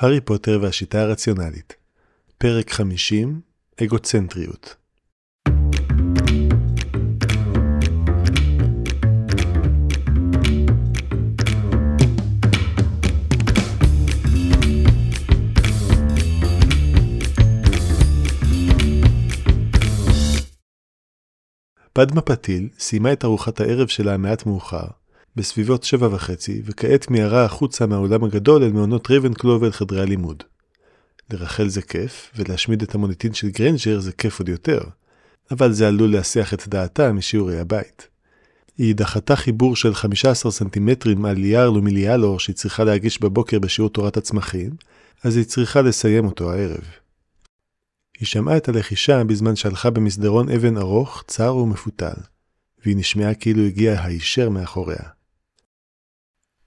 הארי פוטר והשיטה הרציונלית. פרק 50 אגוצנטריות. פדמה פתיל סיימה את ארוחת הערב שלה מעט מאוחר, בסביבות שבע וחצי, וכעת מיהרה החוצה מהאולם הגדול אל מעונות רייבנקלו ואל חדרי הלימוד. לרכל זה כיף, ולהשמיד את המוניטין של גרנג'ר זה כיף עוד יותר, אבל זה עלול להסיח את דעתה משיעורי הבית. היא דחתה חיבור של 15 סנטימטרים על ליאר לומיליאלור שהיא צריכה להגיש בבוקר בשיעור תורת הצמחים, אז היא צריכה לסיים אותו הערב. היא שמעה את הלחישה בזמן שהלכה במסדרון אבן ארוך, צר ומפותל, והיא נשמעה כאילו הגיעה הישר מאחוריה.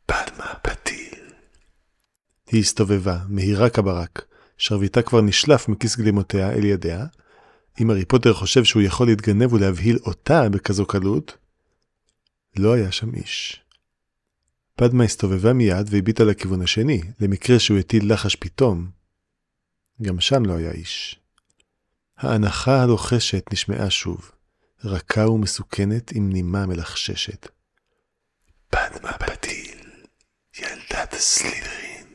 פדמה פתיל. היא הסתובבה, מהירה כברק, שרביטה כבר נשלף מכיס גלימותיה אל ידיה. אם הארי פוטר חושב שהוא יכול להתגנב ולהבהיל אותה בכזו קלות, לא היה שם איש. פדמה הסתובבה מיד והביטה לכיוון השני, למקרה שהוא הטיל לחש פתאום. גם שם לא היה איש. האנחה הלוחשת נשמעה שוב, רכה ומסוכנת עם נימה מלחששת. פדמה פתיל, ילדת סלידרין.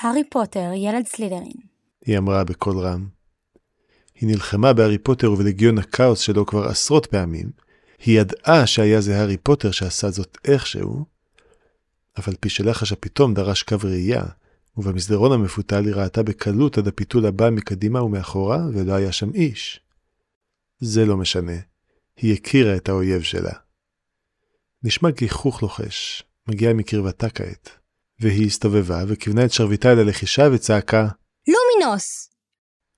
הארי פוטר, ילד סלידרין. היא אמרה בקול רם. היא נלחמה בהארי פוטר ובלגיון הכאוס שלו כבר עשרות פעמים. היא ידעה שהיה זה הארי פוטר שעשה זאת איכשהו, אבל פי שלחש הפתאום דרש קו ראייה, ובמסדרון המפותל היא ראתה בקלות עד הפיתול הבא מקדימה ומאחורה, ולא היה שם איש. זה לא משנה, היא הכירה את האויב שלה. נשמע גיחוך לוחש, מגיע מקרבתה כעת, והיא הסתובבה וכיוונה את שרביטה אל הלחישה וצעקה לומינוס!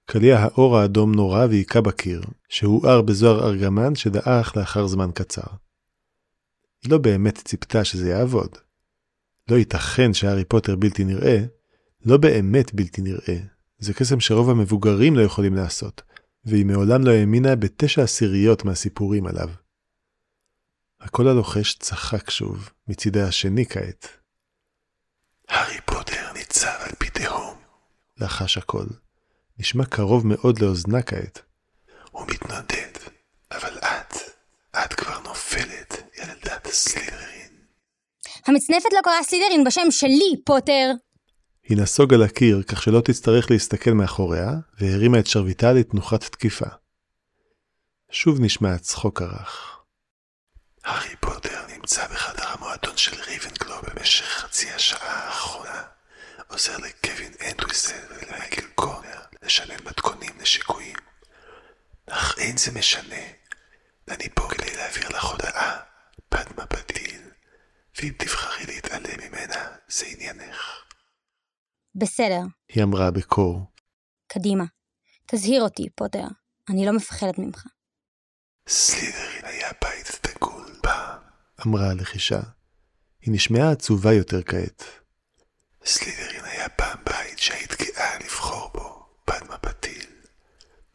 קליע האור האדום נורה והיכה בקיר, שהואר בזוהר ארגמן שדעך לאחר זמן קצר. היא לא באמת ציפתה שזה יעבוד. לא ייתכן שהארי פוטר בלתי נראה, לא באמת בלתי נראה. זה קסם שרוב המבוגרים לא יכולים לעשות, והיא מעולם לא האמינה בתשע עשיריות מהסיפורים עליו. הקול הלוחש צחק שוב, מצידי השני כעת. הארי פוטר ניצב על פי תהום, לחש הקול. נשמע קרוב מאוד לאוזנה כעת. הוא מתנדד, אבל את, את כבר נופלת, ילדת סלידרין. המצנפת לא קראה סלידרין בשם שלי, פוטר! היא נסוגה לקיר כך שלא תצטרך להסתכל מאחוריה, והרימה את שרביטה לתנוחת תקיפה. שוב נשמע צחוק הרך. הארי פוטר נמצא בחדר המועדון של ריבנקלו במשך חצי השעה האחרונה. עוזר לקווין אנדריסל ולמייקל קורנר לשנן מתכונים לשיקויים. אך אין זה משנה. אני פה כדי להעביר לך הודעה, פדמה פתיל, ואם תבחרי להתעלם ממנה, זה עניינך. בסדר, היא אמרה בקור. קדימה. תזהיר אותי, פוטר. אני לא מפחדת ממך. סלידרין היה בית דגול פעם, אמרה הלחישה. היא נשמעה עצובה יותר כעת. סלידרין היה פעם בית שהיית גאה לבחור בו, פדמה פתיל.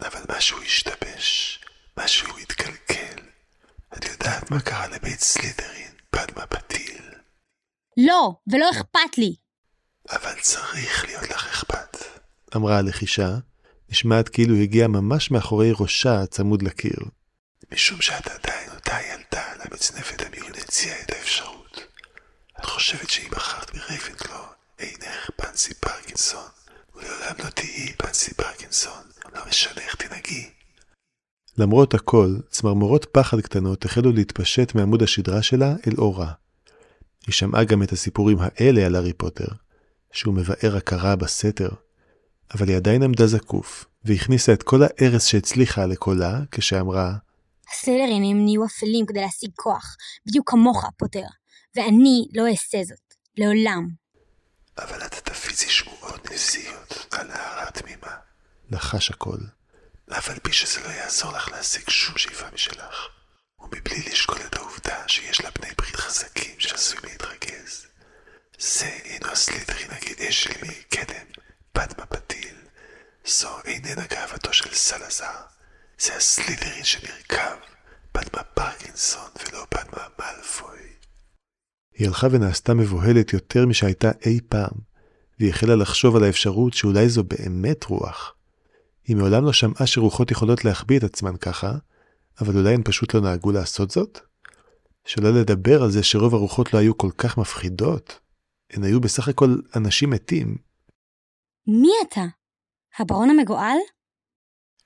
אבל משהו השתבש, משהו התקלקל. את יודעת מה קרה לבית סלידרין, פדמה פתיל? לא, ולא אכפת לי. אבל צריך להיות לך אכפת, אמרה הלחישה, נשמעת כאילו הגיעה ממש מאחורי ראשה הצמוד לקיר. משום שאת עדיין אותה ילדה למצנפת המיון הציעה את האפשרות. את חושבת שאם בחרת ברייבנקלו, אינך פנסי פרקינסון, ולעולם לא תהיי פנסי פרקינסון, לא משנה איך תנהגי. למרות הכל, צמרמורות פחד קטנות החלו להתפשט מעמוד השדרה שלה אל עורה. היא שמעה גם את הסיפורים האלה על הארי פוטר, שהוא מבאר הכרה בסתר, אבל היא עדיין עמדה זקוף, והכניסה את כל הארס שהצליחה לקולה, כשאמרה, הסלרינים נהיו אפלים כדי להשיג כוח, בדיוק כמוך, פוטר. ואני לא אעשה זאת. לעולם. אבל את תפיצי שמועות נזיות על נערה תמימה. לחש הכל. אף על פי שזה לא יעזור לך להשיג שום שאיפה משלך, ומבלי לשקול את העובדה שיש לה בני ברית חזקים שעשויים להתרכז. זה אינו הסלידרין הגאה שלי מקדם, פדמה פתיל. זו איננה גאוותו של סלזר. זה הסלידרין שנרקב, פדמה פרקינסון ולא פדמה מאלפוי. היא הלכה ונעשתה מבוהלת יותר משהייתה אי פעם, והיא החלה לחשוב על האפשרות שאולי זו באמת רוח. היא מעולם לא שמעה שרוחות יכולות להחביא את עצמן ככה, אבל אולי הן פשוט לא נהגו לעשות זאת? שלא לדבר על זה שרוב הרוחות לא היו כל כך מפחידות. הן היו בסך הכל אנשים מתים. מי אתה? הברון המגואל?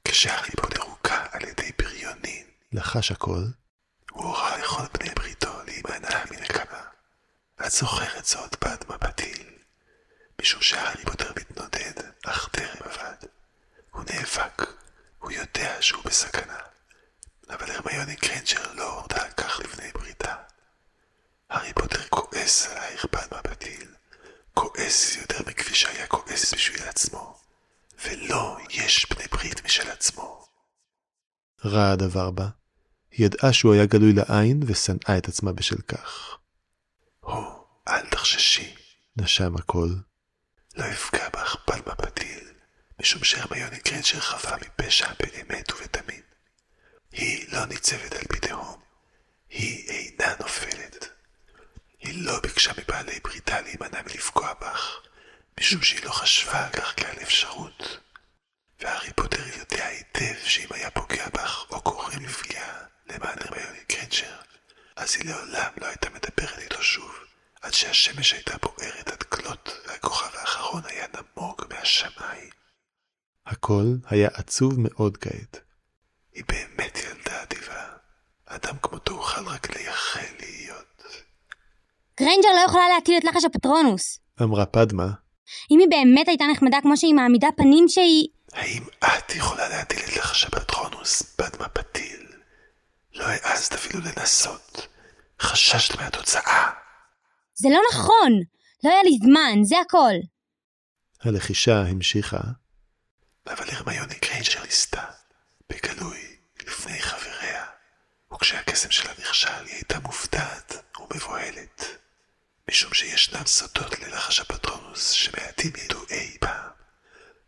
כשהארי פוטר הוכה על ידי בריונין, לחש הכל, הוא הורה לכל בני בריתו להימנע מנקמה. את זוכרת זאת בעד מבטיל, משום שהארי פוטר מתנודד, אך טרם עבד. הוא נאבק, הוא יודע שהוא בסכנה. אבל הרמיוני קרנצ'ר לא הורדה על כך לפני בריתה. הארי פוטר כועס עלייך בעד מבטיל, כועס יותר מכפי שהיה כועס בשביל עצמו, ולא יש בני ברית משל עצמו. רע הדבר בה. היא ידעה שהוא היה גלוי לעין ושנאה את עצמה בשל כך. הו, אל תחששי, נשם הכל. לא אפגע בך פלמה פתיל, משום שהרמיוני קרנצ'ר חפה מפשע באמת ובתמים. היא לא ניצבת על פי תהום, היא אינה נופלת. היא לא ביקשה מבעלי בריתה להימנע מלפגוע בך, משום שהיא לא חשבה על כך כעל אפשרות. והארי פוטר יודע היטב שאם היה פוגע בך או גורם לפגיעה למען הרמיוני קרנצ'ר, אז היא לעולם לא הייתה מדברת איתו שוב, עד שהשמש הייתה בוערת עד כלות והכוכב האחרון היה נמוג מהשמיים. הכל היה עצוב מאוד כעת. היא באמת ילדה אדיבה. אדם כמותו אוכל רק לייחל להיות. גריינג'ר לא יכולה להטיל את לחש הפטרונוס. אמרה פדמה, אם היא באמת הייתה נחמדה כמו שהיא מעמידה פנים שהיא... האם את יכולה להטיל את לחש הפטרונוס פדמה פתיל? לא העזת אפילו לנסות. חששת מהתוצאה. זה לא נכון! לא היה לי זמן, זה הכל. הלחישה המשיכה. אבל הרמיוני גריינג'ר ניסתה, בגלוי, לפני חבריה, וכשהקסם שלה נכשל היא הייתה מופתעת ומבוהלת, משום שישנם סודות ללחש הפטרונוס שמעטים ידעו אי פעם,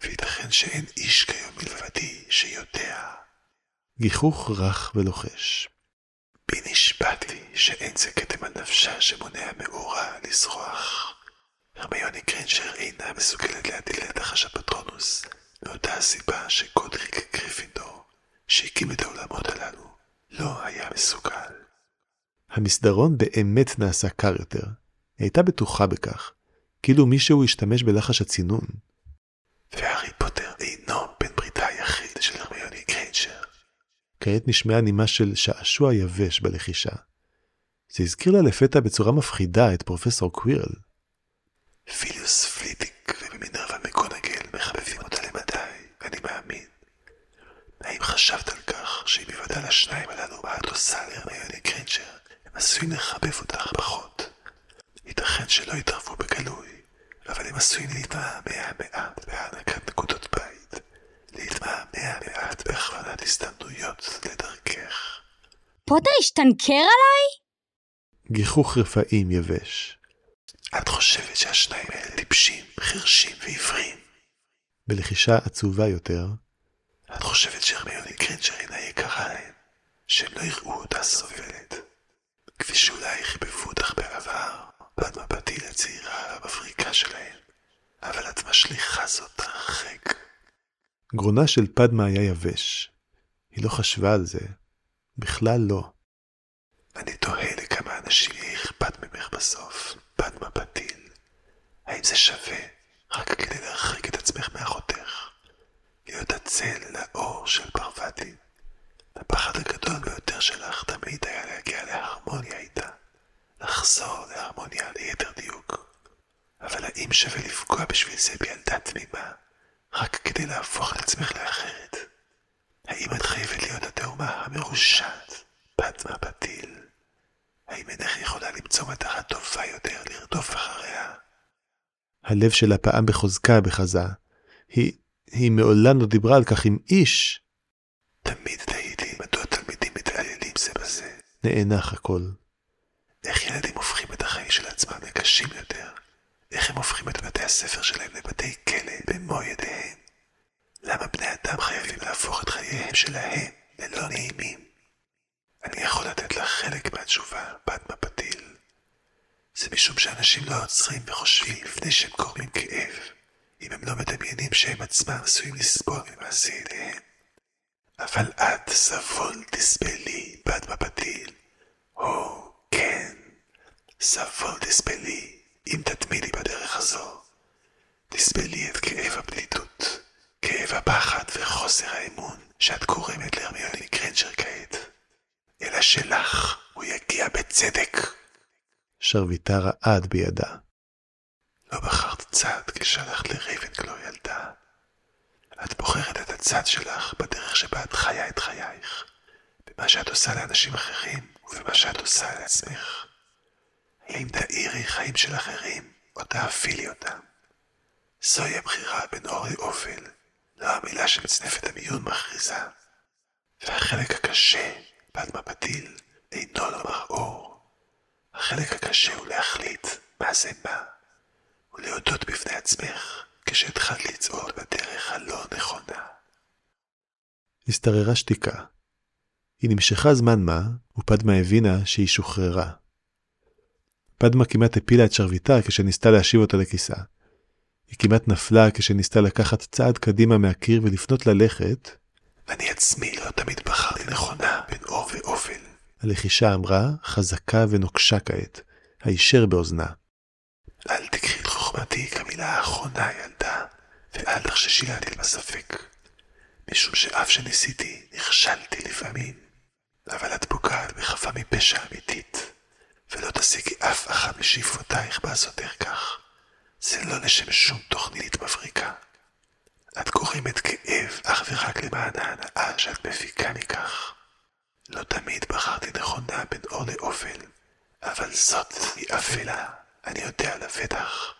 וייתכן שאין איש כיום מלבדי שיודע. גיחוך רך ולוחש. בי נשבעתי שאין זה כתם על נפשה שמונע מאורה לזרוח. הרמיוני גריינג'ר אינה מסוגלת להטיל את לחש הפטרונוס, מאותה הסיבה שגודריק גריפינדור, שהקים את האולמות הללו, לא היה מסוגל. המסדרון באמת נעשה קר יותר. היא הייתה בטוחה בכך, כאילו מישהו השתמש בלחש הצינון. והארי פוטר אינו בן בריתה היחיד של הרמיוני גריינג'ר. כעת נשמעה נימה של שעשוע יבש בלחישה. זה הזכיר לה לפתע בצורה מפחידה את פרופסור קווירל. פיליוס פליטיק ומינרווה מקגונגל מחבבים אותה למדי, אני מאמין. האם חשבת על כך שאם ייוודע לשניים הללו מה את עושה להרמיוני גריינג'ר, הם עשויים לחבב אותך פחות. ייתכן שלא יתערבו בגלוי, אבל הם עשויים להתמהמה מעט בהענקת נקודות בית, להתמהמה מעט בהכוונת הזדמנויות לדרכך. פוטר השתנקר עליי? גיחוך רפאים יבש. את חושבת שהשניים האלה טיפשים, חרשים ועיוורים? בלחישה עצובה יותר, את חושבת שהרמיוני גרינצ'ר אינה יקרה להם, שהם לא יראו אותה סובלת, כפי שאולי חיבבו אותך בעבר, פדמה פתיל הצעירה והמבריקה שלהם, אבל את משליכה זאת הרחק. גרונה של פדמה היה יבש. היא לא חשבה על זה. בכלל לא. אני תוהה לכמה אנשים יהיה אכפת ממך בסוף, פדמה פתיל. האם זה שווה רק כדי להרחיק את עצמך מאחותך? להיות הצל לאור של פרווטי. הפחד הגדול ביותר שלך תמיד היה להגיע להרמוניה איתה. לחזור להרמוניה ליתר דיוק. אבל האם שווה לפגוע בשביל זה בילדה תמימה, רק כדי להפוך את עצמך לאחרת? האם את חייבת להיות התאומה המרושעת, פדמה פתיל? האם אינך יכולה למצוא מטרה טובה יותר לרדוף אחריה? הלב שלה פעם בחוזקה בחזה. היא, היא מעולם לא דיברה על כך עם איש. תמיד תהיתי מדוע תלמידים מתעללים זה בזה. נאנח הכל. איך ילדים הופכים את החיים של עצמם לקשים יותר? איך הם הופכים את בתי הספר שלהם לבתי כלא במו ידיהם? למה בני אדם חייבים להפוך את חייהם שלהם ללא נעימים? אני יכול לתת לך חלק מהתשובה, פדמה פתיל. זה משום שאנשים לא עוצרים וחושבים לפני שהם גורמים כאב, אם הם לא מדמיינים שהם עצמם עשויים לסבול ממעשי ידיהם. אבל את סבול תסבלי, בת בית פתיל. או, כן, סבול תסבלי, אם תתמידי בדרך הזו. תסבלי את כאב הבדידות, כאב הפחד וחוסר האמון שאת גורמת להרמיוני גריינג'ר כעת. אלא שלך הוא יגיע בצדק. שרביטה רעד בידה. לא בחרת צד כשהלכת לרייבנקלו ילדה. את בוחרת את הצד שלך בדרך שבה את חיה את חייך, במה שאת עושה לאנשים אחרים ובמה שאת עושה לעצמך. האם תאירי חיים של אחרים, או תאפילי אותם? זוהי הבחירה בין אור לאופל, לא המילה שמצנפת המיון מכריזה. והחלק הקשה, בת מבטיל, אינו לומר אור. החלק הקשה הוא להחליט מה זה מה, ולהודות בפני עצמך כשהתחלת לצעוד בדרך הלא נכונה. השתררה שתיקה. היא נמשכה זמן מה, ופדמה הבינה שהיא שוחררה. פדמה כמעט הפילה את שרביטה כשניסתה להשיב אותה לכיסה. היא כמעט נפלה כשניסתה לקחת צעד קדימה מהקיר ולפנות ללכת. אני עצמי לא תמיד בחרתי נכונה בין אור ואופל. הלחישה אמרה, חזקה ונוקשה כעת, הישר באוזנה. אל תקחי את חוכמתי כמילה האחרונה, ילדה, ואל תחששי להטיל בספק. משום שאף שניסיתי, נכשלתי לפעמים. אבל את בחפה מפשע אמיתית, ולא תשיגי אף אחת משאיפותייך בעשותך כך. זה לא לשם שום תוכנית מבריקה. את גורמת כאב אך ורק למען ההנאה שאת מפיקה מכך. לא תמיד בחרתי נכונה בין אור לאופל, אבל זאת היא אפלה, אני יודע לבטח.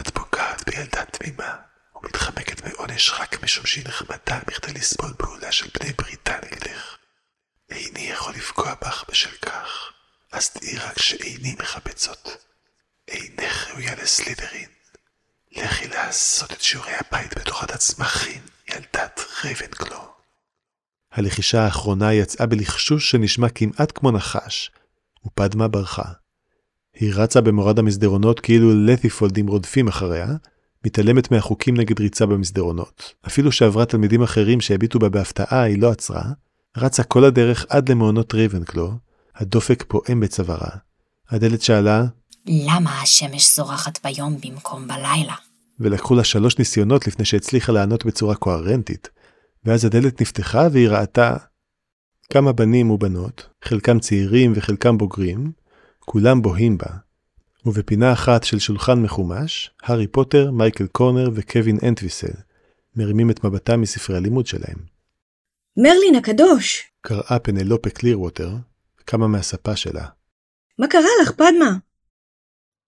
את פוגעת בילדה תמימה, ומתחמקת מעונש רק משום שהיא נחמדה מכדי לסבול פעולה של בני בריתה נגדך. איני יכול לפגוע בך בשל כך, אז תהי רק שאיני מכבד זאת. אינך ראויה לסלידרין. לכי לעשות את שיעורי הבית בתורת הצמחים, ילדת רייבנקלו. הלחישה האחרונה יצאה בלחשוש שנשמע כמעט כמו נחש, ופדמה ברחה. היא רצה במורד המסדרונות כאילו לתיפולדים רודפים אחריה, מתעלמת מהחוקים נגד ריצה במסדרונות. אפילו כשעברה תלמידים אחרים שהביטו בה בהפתעה, היא לא עצרה, רצה כל הדרך עד למעונות רייבנקלו, הדופק פועם בצווארה. הדלת שאלה, למה השמש זורחת ביום במקום בלילה? ולקחו לה שלוש ניסיונות לפני שהצליחה לענות בצורה קוהרנטית, ואז הדלת נפתחה והיא ראתה כמה בנים ובנות, חלקם צעירים וחלקם בוגרים, כולם בוהים בה, ובפינה אחת של שולחן מחומש, הארי פוטר, מייקל קורנר וקווין אנטוויסל, מרימים את מבטם מספרי הלימוד שלהם. מרלין הקדוש! קראה פנלופה קלירווטר, קמה מהספה שלה. מה קרה לך, פדמה?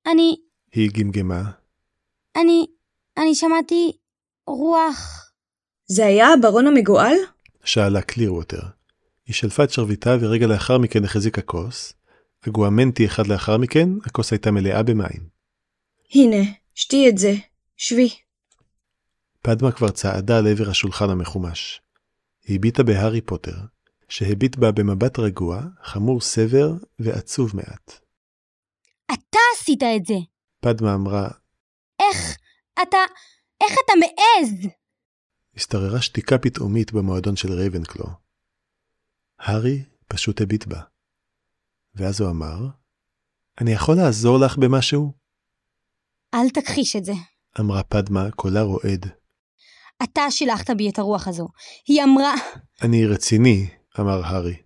אני, היא גמגמה, אני, אני שמעתי רוח. זה היה הברון המגואל? שאלה קלירווטר. היא שלפה את שרביטה ורגע לאחר מכן החזיקה כוס. אגואמנטי אחד לאחר מכן, הכוס הייתה מלאה במים. הנה, שתי את זה. שבי. פדמה כבר צעדה לעבר השולחן המחומש. הביטה בהארי פוטר, שהביט בה במבט רגוע, חמור סבר ועצוב מעט. אתה עשית את זה. פדמה אמרה, איך אתה, איך אתה מעז? השתררה שתיקה פתאומית במועדון של רייבנקלו. הארי פשוט הביט בה. ואז הוא אמר, אני יכול לעזור לך במשהו? אל תכחיש את זה. אמרה פדמה, קולה רועד. אתה שילחת בי את הרוח הזו. היא אמרה... אני רציני, אמר הארי.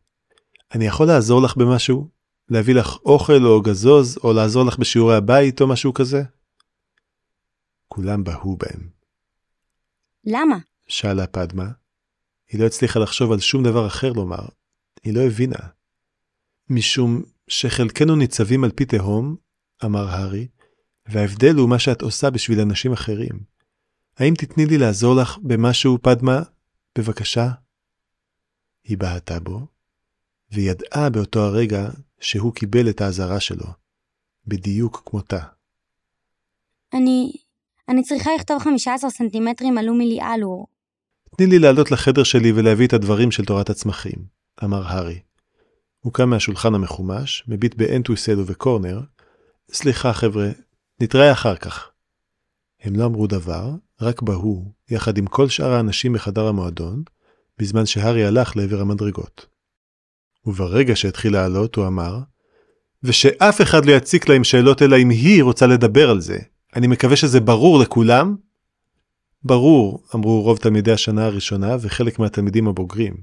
אני יכול לעזור לך במשהו? להביא לך אוכל או גזוז, או לעזור לך בשיעורי הבית או משהו כזה? כולם בהו בהם. למה? שאלה פדמה. היא לא הצליחה לחשוב על שום דבר אחר לומר. היא לא הבינה. משום שחלקנו ניצבים על פי תהום, אמר הארי, וההבדל הוא מה שאת עושה בשביל אנשים אחרים. האם תתני לי לעזור לך במשהו, פדמה? בבקשה. היא בהתה בו, וידעה באותו הרגע שהוא קיבל את האזהרה שלו, בדיוק כמותה. אני... אני צריכה לכתוב 15 סנטימטרים על אומילי אלור. תני לי לעלות לחדר שלי ולהביא את הדברים של תורת הצמחים, אמר הארי. הוא קם מהשולחן המחומש, מביט באנטוויסל ובקורנר, סליחה חבר'ה, נתראה אחר כך. הם לא אמרו דבר, רק בהו, יחד עם כל שאר האנשים בחדר המועדון, בזמן שהארי הלך לעבר המדרגות. וברגע שהתחיל לעלות, הוא אמר, ושאף אחד לא יציק לה עם שאלות אלא אם היא רוצה לדבר על זה. אני מקווה שזה ברור לכולם? ברור, אמרו רוב תלמידי השנה הראשונה וחלק מהתלמידים הבוגרים.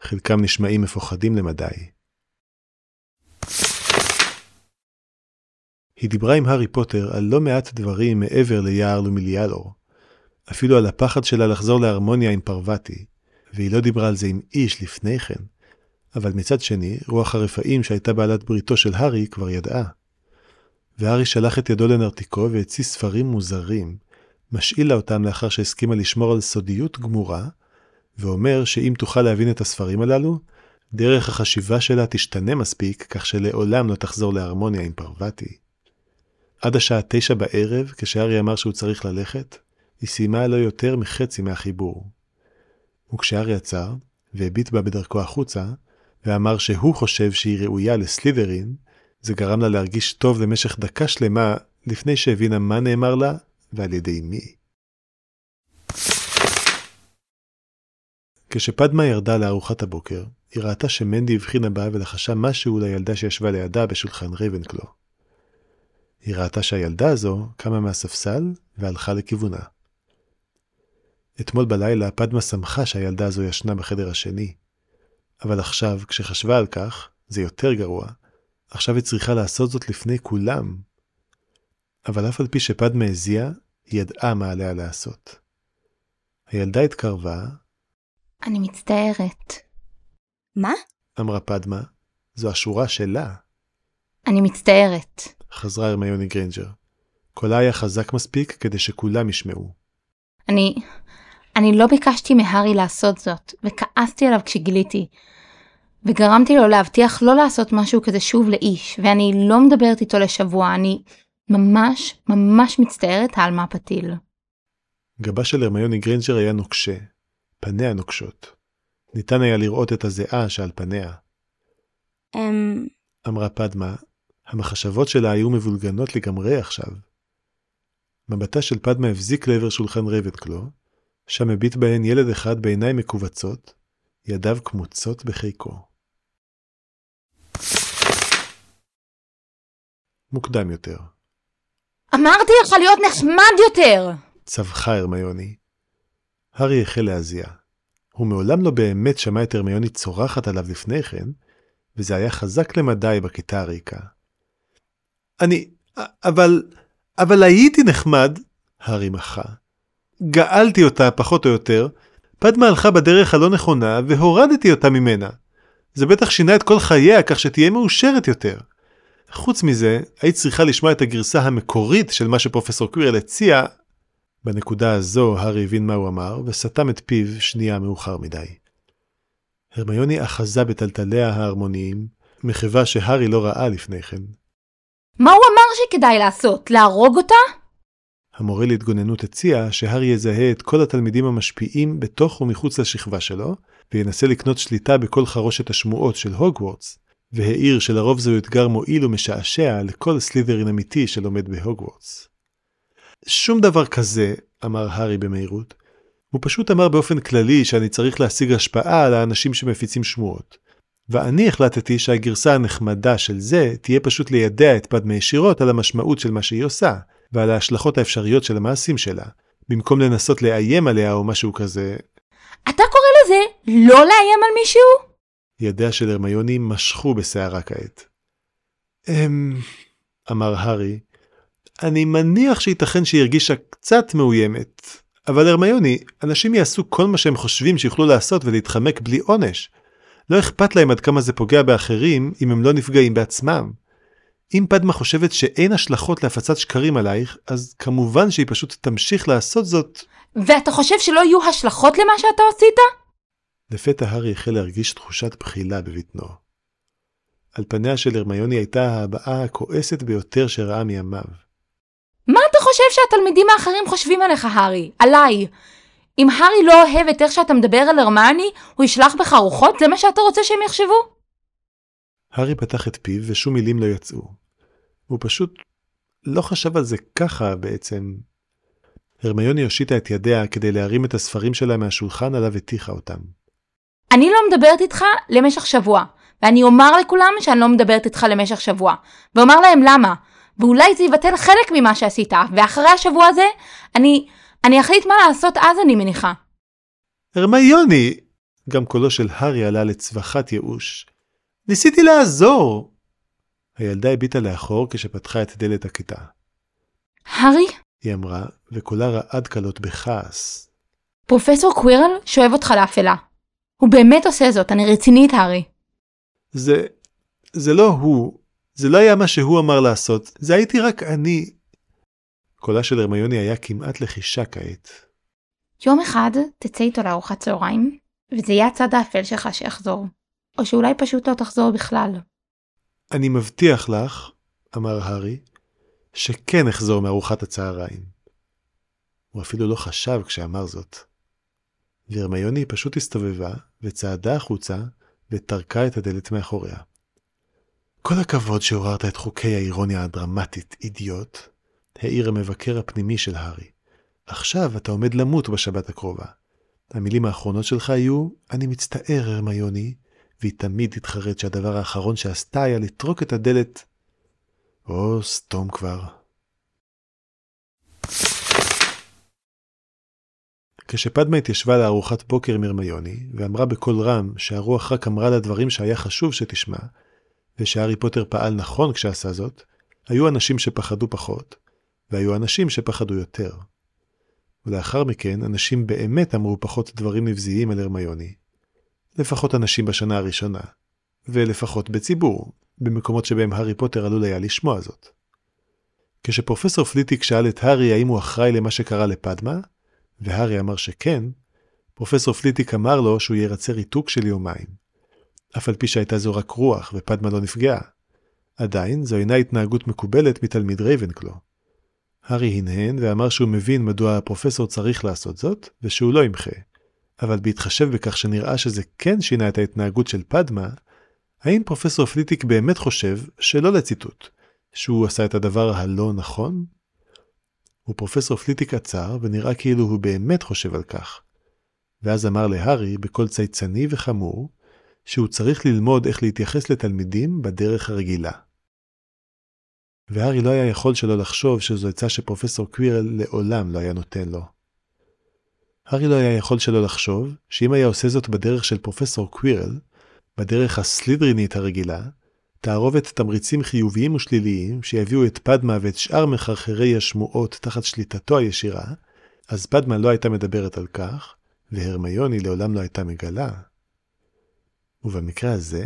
חלקם נשמעים מפוחדים למדי. היא דיברה עם הארי פוטר על לא מעט דברים מעבר ליער לומיליאלור. אפילו על הפחד שלה לחזור להרמוניה עם פרווטי, והיא לא דיברה על זה עם איש לפני כן. אבל מצד שני, רוח הרפאים שהייתה בעלת בריתו של הארי כבר ידעה. והארי שלח את ידו לנרתיקו והציא ספרים מוזרים, משאיל לה אותם לאחר שהסכימה לשמור על סודיות גמורה, ואומר שאם תוכל להבין את הספרים הללו, דרך החשיבה שלה תשתנה מספיק כך שלעולם לא תחזור להרמוניה עם פרווטי. עד השעה תשע בערב, כשארי אמר שהוא צריך ללכת, היא סיימה לא יותר מחצי מהחיבור. וכשארי עצר, והביט בה בדרכו החוצה, ואמר שהוא חושב שהיא ראויה לסלידרין, זה גרם לה להרגיש טוב למשך דקה שלמה לפני שהבינה מה נאמר לה ועל ידי מי. כשפדמה ירדה לארוחת הבוקר, היא ראתה שמנדי הבחינה בה ולחשה משהו לילדה שישבה לידה בשולחן רייבנקלו. היא ראתה שהילדה הזו קמה מהספסל והלכה לכיוונה. אתמול בלילה פדמה שמחה שהילדה הזו ישנה בחדר השני, אבל עכשיו, כשחשבה על כך, זה יותר גרוע. עכשיו היא צריכה לעשות זאת לפני כולם. אבל אף על פי שפדמה הזיעה, היא ידעה מה עליה לעשות. הילדה התקרבה. אני מצטערת. מה? אמרה פדמה, זו השורה שלה. אני מצטערת. חזרה הרמיוני גריינג'ר. קולה היה חזק מספיק כדי שכולם ישמעו. אני... אני לא ביקשתי מהארי לעשות זאת, וכעסתי עליו כשגיליתי. וגרמתי לו להבטיח לא לעשות משהו כזה שוב לאיש, ואני לא מדברת איתו לשבוע, אני ממש ממש מצטערת עלמה פתיל. גבה של הרמיוני גריינג'ר היה נוקשה, פניה נוקשות. ניתן היה לראות את הזיעה שעל פניה. אמ... אמרה פדמה, המחשבות שלה היו מבולגנות לגמרי עכשיו. מבטה של פדמה הבזיק לעבר שולחן רבנקלו, שם הביט בהן ילד אחד בעיניים מכווצות, ידיו קמוצות בחיקו. מוקדם יותר. אמרתי לך להיות נחמד יותר! צווחה הרמיוני. הארי החל להזיע. הוא מעולם לא באמת שמע את הרמיוני צורחת עליו לפני כן, וזה היה חזק למדי בכיתה הריקה. אני... אבל... אבל הייתי נחמד, הארי מחה. גאלתי אותה, פחות או יותר. פדמה הלכה בדרך הלא נכונה, והורדתי אותה ממנה. זה בטח שינה את כל חייה, כך שתהיה מאושרת יותר. חוץ מזה, היית צריכה לשמוע את הגרסה המקורית של מה שפרופסור קווירל הציע. בנקודה הזו, הארי הבין מה הוא אמר, וסתם את פיו שנייה מאוחר מדי. הרמיוני אחזה בטלטליה ההרמוניים, מחווה שהארי לא ראה לפני כן. מה הוא אמר שכדאי לעשות? להרוג אותה? המורה להתגוננות הציע שהארי יזהה את כל התלמידים המשפיעים בתוך ומחוץ לשכבה שלו, וינסה לקנות שליטה בכל חרושת השמועות של הוגוורטס, והעיר שלרוב זהו אתגר מועיל ומשעשע לכל סלית'רין אמיתי שלומד בהוגוורטס. שום דבר כזה, אמר הארי במהירות. הוא פשוט אמר באופן כללי שאני צריך להשיג השפעה על האנשים שמפיצים שמועות. ואני החלטתי שהגרסה הנחמדה של זה תהיה פשוט לידע את פדמה ישירות על המשמעות של מה שהיא עושה, ועל ההשלכות האפשריות של המעשים שלה, במקום לנסות לאיים עליה או משהו כזה. אתה קורא לזה לא לאיים על מישהו? ידיה של הרמיוני משכו בסערה כעת. אמ... אמר הארי, אני מניח שייתכן שהיא הרגישה קצת מאוימת, אבל הרמיוני, אנשים יעשו כל מה שהם חושבים שיוכלו לעשות ולהתחמק בלי עונש. לא אכפת להם עד כמה זה פוגע באחרים אם הם לא נפגעים בעצמם. אם פדמה חושבת שאין השלכות להפצת שקרים עלייך, אז כמובן שהיא פשוט תמשיך לעשות זאת. ואתה חושב שלא יהיו השלכות למה שאתה עשית? לפתע הארי החל להרגיש תחושת בחילה בבטנו. על פניה של הרמיוני הייתה ההבעה הכועסת ביותר שראה מימיו. מה אתה חושב שהתלמידים האחרים חושבים עליך, הארי? עליי? אם הארי לא אוהב את איך שאתה מדבר על הרמני, הוא ישלח בך רוחות? זה מה שאתה רוצה שהם יחשבו? הארי פתח את פיו ושום מילים לא יצאו. הוא פשוט לא חשב על זה ככה בעצם. הרמיוני הושיטה את ידיה כדי להרים את הספרים שלה מהשולחן עליו הטיחה אותם. אני לא מדברת איתך למשך שבוע, ואני אומר לכולם שאני לא מדברת איתך למשך שבוע, ואומר להם למה, ואולי זה יבטל חלק ממה שעשית, ואחרי השבוע הזה, אני, אני אחליט מה לעשות אז אני מניחה. הרמיוני! גם קולו של הארי עלה לצווחת ייאוש. ניסיתי לעזור! הילדה הביטה לאחור כשפתחה את דלת הכיתה. הארי, היא אמרה, וקולה רעד קלות בכעס. פרופסור קווירל שואב אותך לאפלה. הוא באמת עושה זאת, אני רצינית, הארי. זה... זה לא הוא. זה לא היה מה שהוא אמר לעשות, זה הייתי רק אני. קולה של הרמיוני היה כמעט לחישה כעת. יום אחד תצא איתו לארוחת צהריים, וזה יהיה הצד האפל שלך שיחזור. או שאולי פשוט לא תחזור בכלל. אני מבטיח לך, אמר הארי, שכן אחזור מארוחת הצהריים. הוא אפילו לא חשב כשאמר זאת. והרמיוני פשוט הסתובבה וצעדה החוצה וטרקה את הדלת מאחוריה. כל הכבוד שעוררת את חוקי האירוניה הדרמטית, אידיוט, העיר המבקר הפנימי של הארי. עכשיו אתה עומד למות בשבת הקרובה. המילים האחרונות שלך היו, אני מצטער, הרמיוני, והיא תמיד תתחרט שהדבר האחרון שעשתה היה לטרוק את הדלת. או, סתום כבר. כשפדמה התיישבה לארוחת בוקר עם הרמיוני, ואמרה בקול רם שהרוח רק אמרה לה דברים שהיה חשוב שתשמע, ושהארי פוטר פעל נכון כשעשה זאת, היו אנשים שפחדו פחות, והיו אנשים שפחדו יותר. ולאחר מכן, אנשים באמת אמרו פחות דברים נבזיים על הרמיוני. לפחות אנשים בשנה הראשונה, ולפחות בציבור, במקומות שבהם הארי פוטר עלול היה לשמוע זאת. כשפרופסור פליטיק שאל את הארי האם הוא אחראי למה שקרה לפדמה, והארי אמר שכן, פרופסור פליטיק אמר לו שהוא ירצה ריתוק של יומיים. אף על פי שהייתה זו רק רוח ופדמה לא נפגעה. עדיין, זו אינה התנהגות מקובלת מתלמיד רייבנקלו. הארי הנהן ואמר שהוא מבין מדוע הפרופסור צריך לעשות זאת, ושהוא לא ימחה. אבל בהתחשב בכך שנראה שזה כן שינה את ההתנהגות של פדמה, האם פרופסור פליטיק באמת חושב, שלא לציטוט, שהוא עשה את הדבר הלא נכון? ופרופסור פליטיק עצר, ונראה כאילו הוא באמת חושב על כך. ואז אמר להארי, בקול צייצני וחמור, שהוא צריך ללמוד איך להתייחס לתלמידים בדרך הרגילה. והארי לא היה יכול שלא לחשוב שזו עצה שפרופסור קווירל לעולם לא היה נותן לו. הארי לא היה יכול שלא לחשוב שאם היה עושה זאת בדרך של פרופסור קווירל, בדרך הסלידרינית הרגילה, תערובת תמריצים חיוביים ושליליים שיביאו את פדמה ואת שאר מחרחרי השמועות תחת שליטתו הישירה, אז פדמה לא הייתה מדברת על כך, והרמיוני לעולם לא הייתה מגלה. ובמקרה הזה,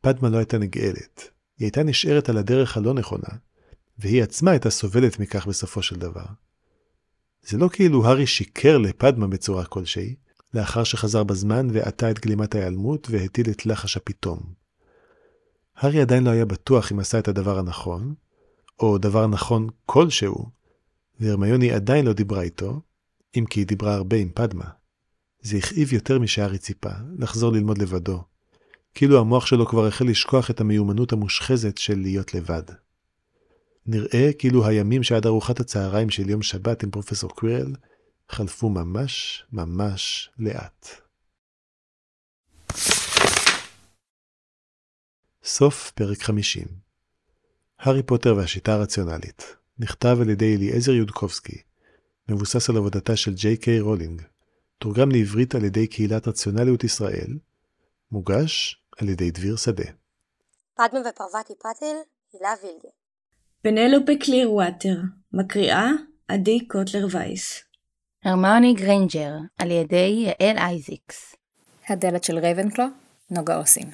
פדמה לא הייתה נגאלת, היא הייתה נשארת על הדרך הלא נכונה, והיא עצמה הייתה סובלת מכך בסופו של דבר. זה לא כאילו הארי שיקר לפדמה בצורה כלשהי, לאחר שחזר בזמן ועטה את גלימת ההיעלמות והטיל את לחש הפתאום. הארי עדיין לא היה בטוח אם עשה את הדבר הנכון, או דבר נכון כלשהו, והרמיוני עדיין לא דיברה איתו, אם כי היא דיברה הרבה עם פדמה. זה הכאיב יותר משהארי ציפה, לחזור ללמוד לבדו, כאילו המוח שלו כבר החל לשכוח את המיומנות המושחזת של להיות לבד. נראה כאילו הימים שעד ארוחת הצהריים של יום שבת עם פרופסור קווירל חלפו ממש ממש לאט. סוף פרק 50 הארי פוטר והשיטה הרציונלית נכתב על ידי אליעזר יודקובסקי, מבוסס על עבודתה של ג'יי קיי רולינג, תורגם לעברית על ידי קהילת רציונליות ישראל, מוגש על ידי דביר שדה. פדמה ופרווטי פטיל, הילה וילגה. פנלופה קלירווטר, מקריאה עדי קוטלר וייס. הרמיוני גריינג'ר, על ידי יעל אייזיקס. הדלת של רייבנקלו, נוגה אוסין.